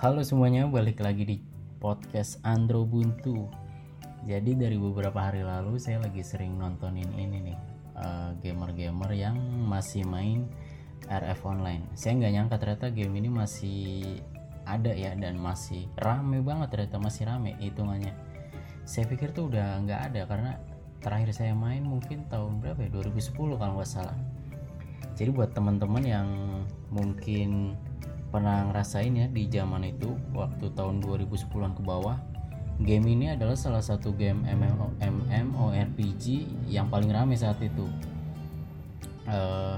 Halo semuanya, balik lagi di podcast Andro Buntu. Jadi dari beberapa hari lalu saya lagi sering nontonin ini nih eh, gamer-gamer yang masih main RF online. Saya nggak nyangka ternyata game ini masih ada ya dan masih rame banget ternyata masih rame hitungannya. Saya pikir tuh udah nggak ada karena terakhir saya main mungkin tahun berapa ya 2010 kalau nggak salah. Jadi buat teman-teman yang mungkin pernah ngerasain ya di zaman itu waktu tahun 2010-an ke bawah game ini adalah salah satu game MMO, MMORPG yang paling rame saat itu. Eh,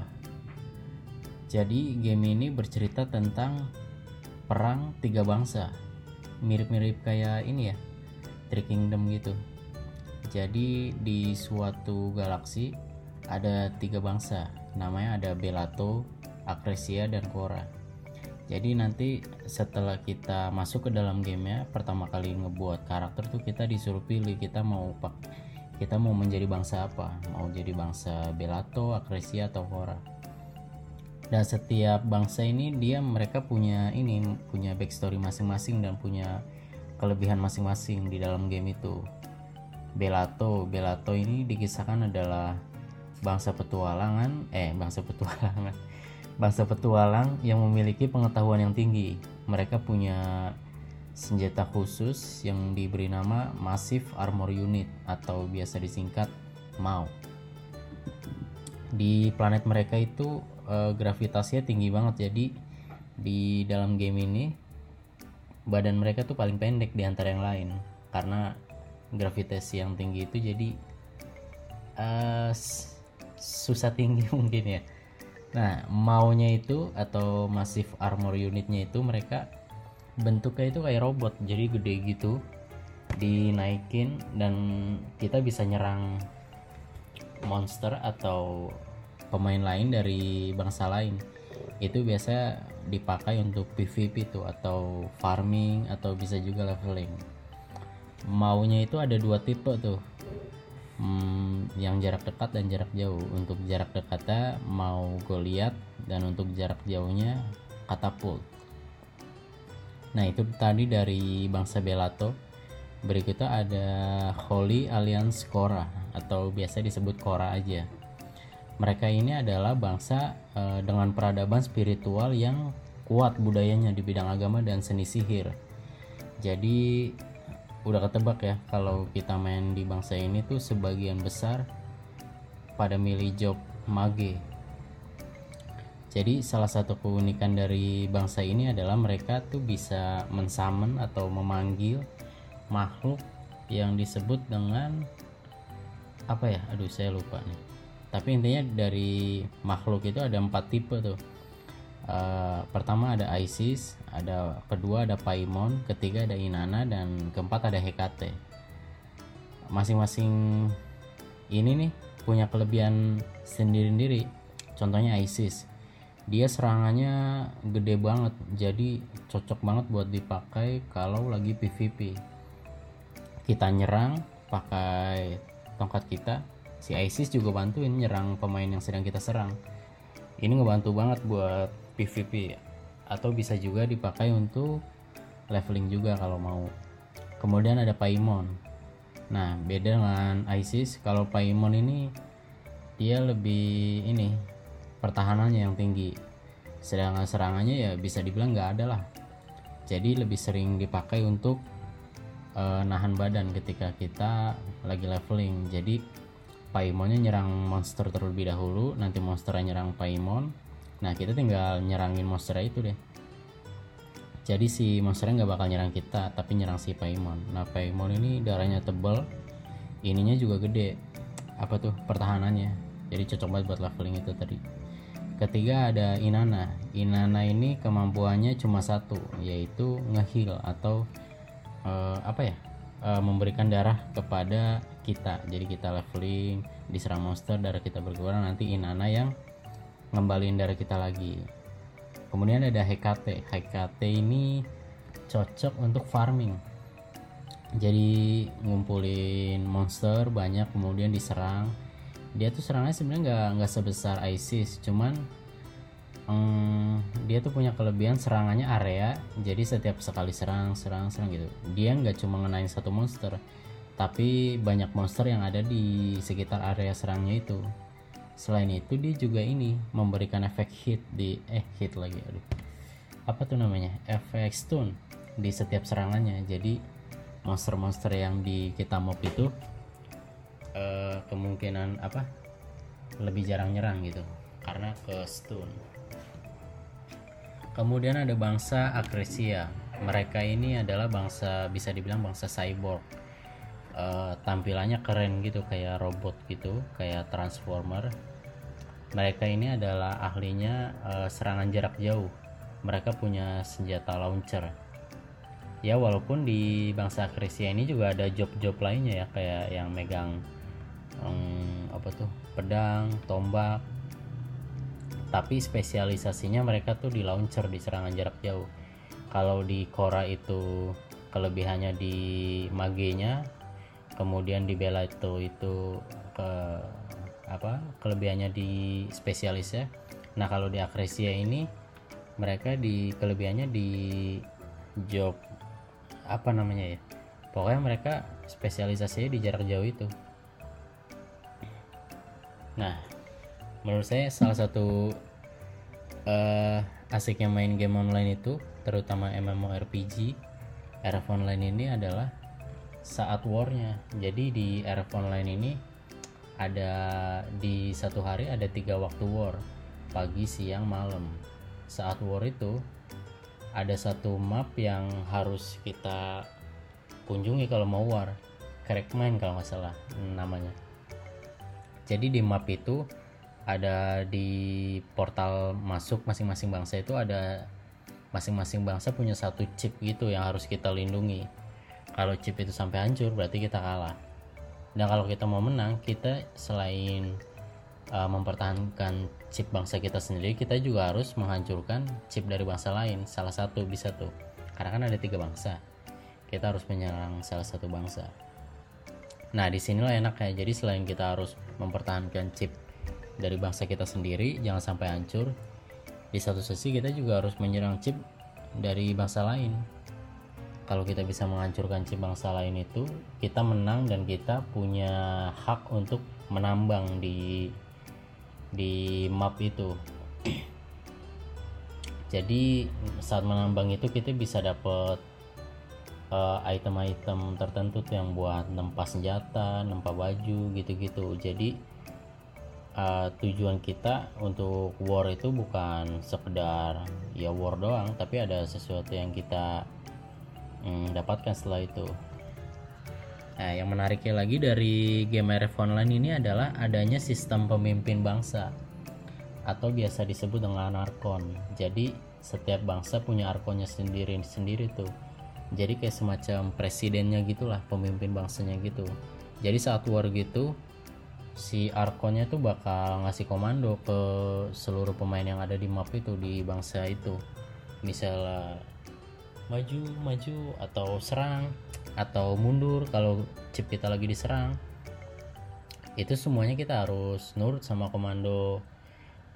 jadi game ini bercerita tentang perang tiga bangsa. Mirip-mirip kayak ini ya Three Kingdom gitu. Jadi di suatu galaksi ada tiga bangsa namanya ada Belato, Akresia, dan Korra jadi nanti setelah kita masuk ke dalam gamenya pertama kali ngebuat karakter tuh kita disuruh pilih kita mau pak kita mau menjadi bangsa apa. Mau jadi bangsa Belato, Akresia atau Korra dan setiap bangsa ini dia mereka punya ini punya backstory masing-masing dan punya kelebihan masing-masing di dalam game itu. Belato Belato ini dikisahkan adalah bangsa petualangan eh bangsa petualangan bangsa petualang yang memiliki pengetahuan yang tinggi. Mereka punya senjata khusus yang diberi nama Massive Armor Unit atau biasa disingkat MAU. Di planet mereka itu eh, gravitasinya tinggi banget. Jadi di dalam game ini badan mereka tuh paling pendek di antara yang lain. Karena gravitasi yang tinggi itu jadi s- susah tinggi mungkin ya nah maunya itu atau massive armor unitnya itu mereka bentuknya itu kayak robot jadi gede gitu dinaikin dan kita bisa nyerang monster atau pemain lain dari bangsa lain. Itu biasa dipakai untuk PvP tuh atau farming atau bisa juga leveling. Maunya itu ada dua tipe tuh Hmm, yang jarak dekat dan jarak jauh. Untuk jarak dekatnya mau Goliath dan untuk jarak jauhnya katapult nah itu tadi dari bangsa Belato. Berikutnya ada Holy Alliance Korra atau biasa disebut Korra aja. Mereka ini adalah bangsa eh, dengan peradaban spiritual yang kuat budayanya di bidang agama dan seni sihir. Jadi udah ketebak ya kalau kita main di bangsa ini tuh sebagian besar pada milih job mage. Jadi salah satu keunikan dari bangsa ini adalah mereka tuh bisa mensummon atau memanggil makhluk yang disebut dengan apa ya? Aduh saya lupa nih. Tapi intinya dari makhluk itu ada empat tipe tuh Eh, pertama ada Isis ada kedua ada Paimon ketiga ada Inanna dan keempat ada Hekate masing-masing ini nih punya kelebihan sendiri-sendiri. Contohnya Isis. Dia serangannya gede banget jadi cocok banget buat dipakai kalau lagi PvP kita nyerang pakai tongkat kita. Si Isis juga bantuin nyerang pemain yang sedang kita serang. Ini ngebantu banget buat PvP atau bisa juga dipakai untuk leveling juga kalau mau. Kemudian ada Paimon. Nah beda dengan Isis kalau Paimon ini dia lebih ini pertahanannya yang tinggi. Sedangkan serangannya ya bisa dibilang nggak ada lah. Jadi lebih sering dipakai untuk eh, nahan badan ketika kita lagi leveling. Jadi Paimonnya nyerang monster terlebih dahulu nanti monsternya nyerang Paimon nah kita tinggal nyerangin monster itu deh. Jadi si monsternya nggak bakal nyerang kita tapi nyerang si Paimon. Nah Paimon ini darahnya tebal ininya juga gede. Apa tuh? Pertahanannya. Jadi cocok banget buat leveling itu tadi. Ketiga ada Inanna. Inanna ini kemampuannya cuma satu yaitu ngeheal atau eh, apa ya? Eh, memberikan darah kepada kita. Jadi kita leveling diserang monster darah kita berkurang nanti Inanna yang ngembaliin darah kita lagi. Kemudian ada Hekate Hekate ini cocok untuk farming. Jadi ngumpulin monster banyak kemudian diserang. Dia tuh serangnya sebenarnya nggak nggak sebesar ISIS cuman hmm, dia tuh punya kelebihan serangannya area. Jadi setiap sekali serang serang serang gitu. Dia nggak cuma ngenain satu monster tapi banyak monster yang ada di sekitar area serangnya itu selain itu dia juga ini memberikan efek hit di eh hit lagi aduh. Apa tuh namanya? Efek stun di setiap serangannya. Jadi monster-monster yang di kita mob itu uh, kemungkinan apa? Lebih jarang nyerang gitu karena ke stun. Kemudian ada bangsa Akresia. Mereka ini adalah bangsa bisa dibilang bangsa cyborg uh, tampilannya keren gitu kayak robot gitu kayak transformer. Mereka ini adalah ahlinya uh, serangan jarak jauh. Mereka punya senjata launcher. Ya walaupun di bangsa Krisia ini juga ada job-job lainnya ya kayak yang megang um, apa tuh pedang tombak. Tapi spesialisasinya mereka tuh di launcher di serangan jarak jauh. Kalau di Kora itu kelebihannya di magenya kemudian di Bella itu ke apa kelebihannya di spesialis ya nah kalau di Akresia ini mereka di kelebihannya di job apa namanya ya pokoknya mereka spesialisasinya di jarak jauh itu. Nah menurut saya salah satu uh, asiknya main game online itu terutama MMORPG RF online ini adalah saat warnya. Jadi di RF online ini ada di satu hari ada tiga waktu war pagi siang malam. Saat war itu ada satu map yang harus kita kunjungi kalau mau war. Crack Mine kalau nggak salah namanya. Jadi di map itu ada di portal masuk masing-masing bangsa itu ada masing-masing bangsa punya satu chip gitu yang harus kita lindungi kalau chip itu sampai hancur berarti kita kalah. Dan kalau kita mau menang kita selain uh, mempertahankan chip bangsa kita sendiri kita juga harus menghancurkan chip dari bangsa lain salah satu bisa tuh. Karena kan ada tiga bangsa. Kita harus menyerang salah satu bangsa. Nah di sinilah enak ya jadi selain kita harus mempertahankan chip dari bangsa kita sendiri jangan sampai hancur di satu sisi kita juga harus menyerang chip dari bangsa lain kalau kita bisa menghancurkan chip bangsa lain itu kita menang dan kita punya hak untuk menambang di di map itu jadi saat menambang itu kita bisa dapat uh, item-item tertentu tuh yang buat nempas senjata, nempa baju gitu-gitu. Jadi uh, tujuan kita untuk war itu bukan sekedar ya war doang, tapi ada sesuatu yang kita um, dapatkan setelah itu. Nah, yang menariknya lagi dari game RF Online ini adalah adanya sistem pemimpin bangsa atau biasa disebut dengan arkon. Jadi setiap bangsa punya arkonnya sendiri sendiri tuh. Jadi kayak semacam presidennya gitulah, pemimpin bangsanya gitu. Jadi saat war gitu si arkonnya tuh bakal ngasih komando ke seluruh pemain yang ada di map itu di bangsa itu. Misalnya maju maju atau serang atau mundur kalau chip kita lagi diserang. Itu semuanya kita harus nurut sama komando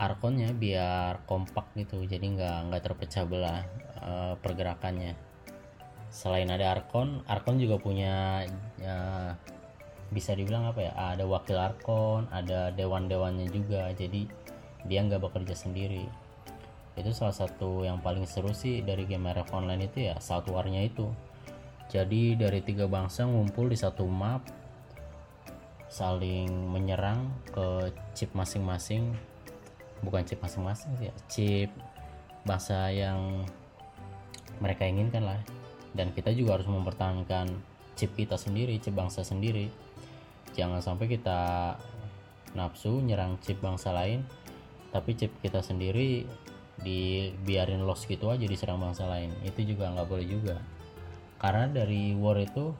arkonnya biar kompak gitu jadi nggak nggak terpecah belah uh, pergerakannya. Selain ada arkon arkon juga punya uh, bisa dibilang apa ya ada wakil arkon ada dewan dewannya juga jadi dia nggak bekerja sendiri itu salah satu yang paling seru sih dari game RF online itu ya saat warnya itu. Jadi dari tiga bangsa ngumpul di satu map saling menyerang ke chip masing-masing. Bukan chip masing-masing sih ya chip bangsa yang mereka inginkan lah. Dan kita juga harus mempertahankan chip kita sendiri chip bangsa sendiri. Jangan sampai kita nafsu nyerang chip bangsa lain tapi chip kita sendiri dibiarin loss gitu aja diserang bangsa lain. Itu juga nggak boleh juga. Karena dari war itu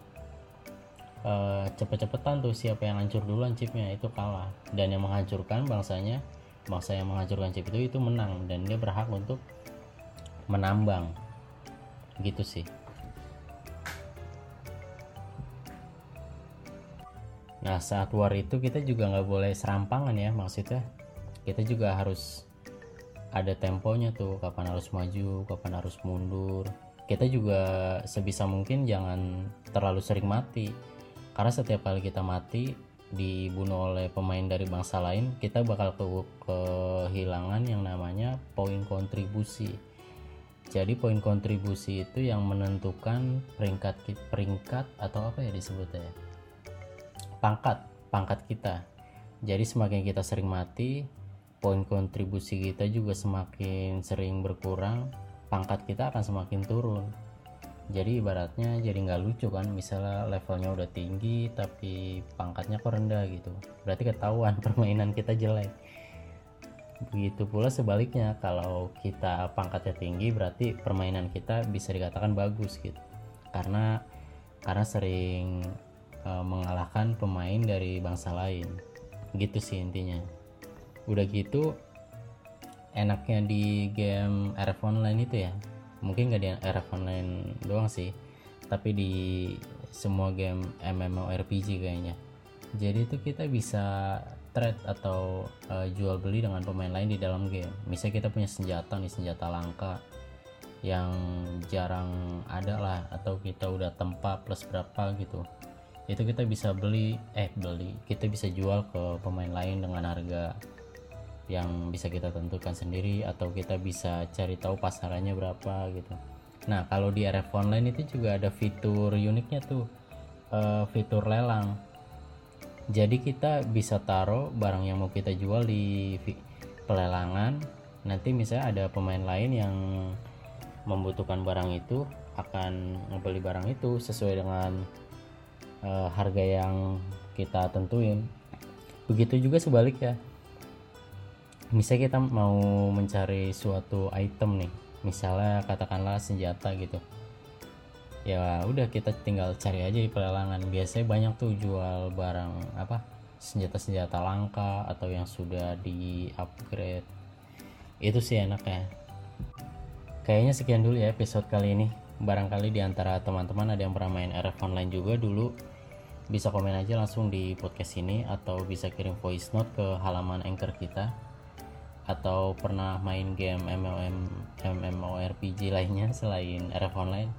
uh, cepet-cepetan tuh siapa yang hancur duluan chipnya itu kalah. Dan yang menghancurkan bangsanya bangsa yang menghancurkan chip itu itu menang. Dan dia berhak untuk menambang. Gitu sih. Nah saat war itu kita juga nggak boleh serampangan ya maksudnya. Kita juga harus ada temponya tuh kapan harus maju kapan harus mundur. Kita juga sebisa mungkin jangan terlalu sering mati. Karena setiap kali kita mati dibunuh oleh pemain dari bangsa lain kita bakal ke kehilangan yang namanya poin kontribusi. Jadi poin kontribusi itu yang menentukan peringkat peringkat atau apa ya disebutnya? Ya? pangkat pangkat kita. Jadi semakin kita sering mati poin kontribusi kita juga semakin sering berkurang pangkat kita akan semakin turun. Jadi ibaratnya jadi nggak lucu kan misalnya levelnya udah tinggi tapi pangkatnya kok rendah gitu. Berarti ketahuan permainan kita jelek. Begitu pula sebaliknya kalau kita pangkatnya tinggi berarti permainan kita bisa dikatakan bagus gitu. Karena karena sering e, mengalahkan pemain dari bangsa lain. Gitu sih intinya udah gitu enaknya di game RF online itu ya. Mungkin gak di RF online doang sih tapi di semua game MMORPG kayaknya. Jadi itu kita bisa trade atau uh, jual beli dengan pemain lain di dalam game. Misalnya kita punya senjata nih senjata langka yang jarang ada lah atau kita udah tempat plus berapa gitu. Itu kita bisa beli eh beli. Kita bisa jual ke pemain lain dengan harga yang bisa kita tentukan sendiri atau kita bisa cari tahu pasarannya berapa gitu. Nah kalau di RF online itu juga ada fitur uniknya tuh uh, fitur lelang. Jadi kita bisa taruh barang yang mau kita jual di pelelangan. Nanti misalnya ada pemain lain yang membutuhkan barang itu akan membeli barang itu sesuai dengan uh, harga yang kita tentuin. Begitu juga sebaliknya misalnya kita mau mencari suatu item nih misalnya katakanlah senjata gitu. Ya udah kita tinggal cari aja di pelelangan. Biasanya banyak tuh jual barang apa senjata-senjata langka atau yang sudah di upgrade itu sih enaknya. Kayaknya sekian dulu ya episode kali ini. Barangkali di antara teman-teman ada yang pernah main RF online juga dulu. Bisa komen aja langsung di podcast ini atau bisa kirim voice note ke halaman anchor kita atau pernah main game MMOM MMORPG lainnya selain RF Online?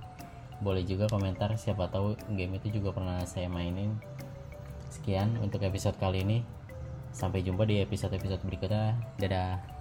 Boleh juga komentar siapa tahu game itu juga pernah saya mainin. Sekian untuk episode kali ini. Sampai jumpa di episode-episode berikutnya. Dadah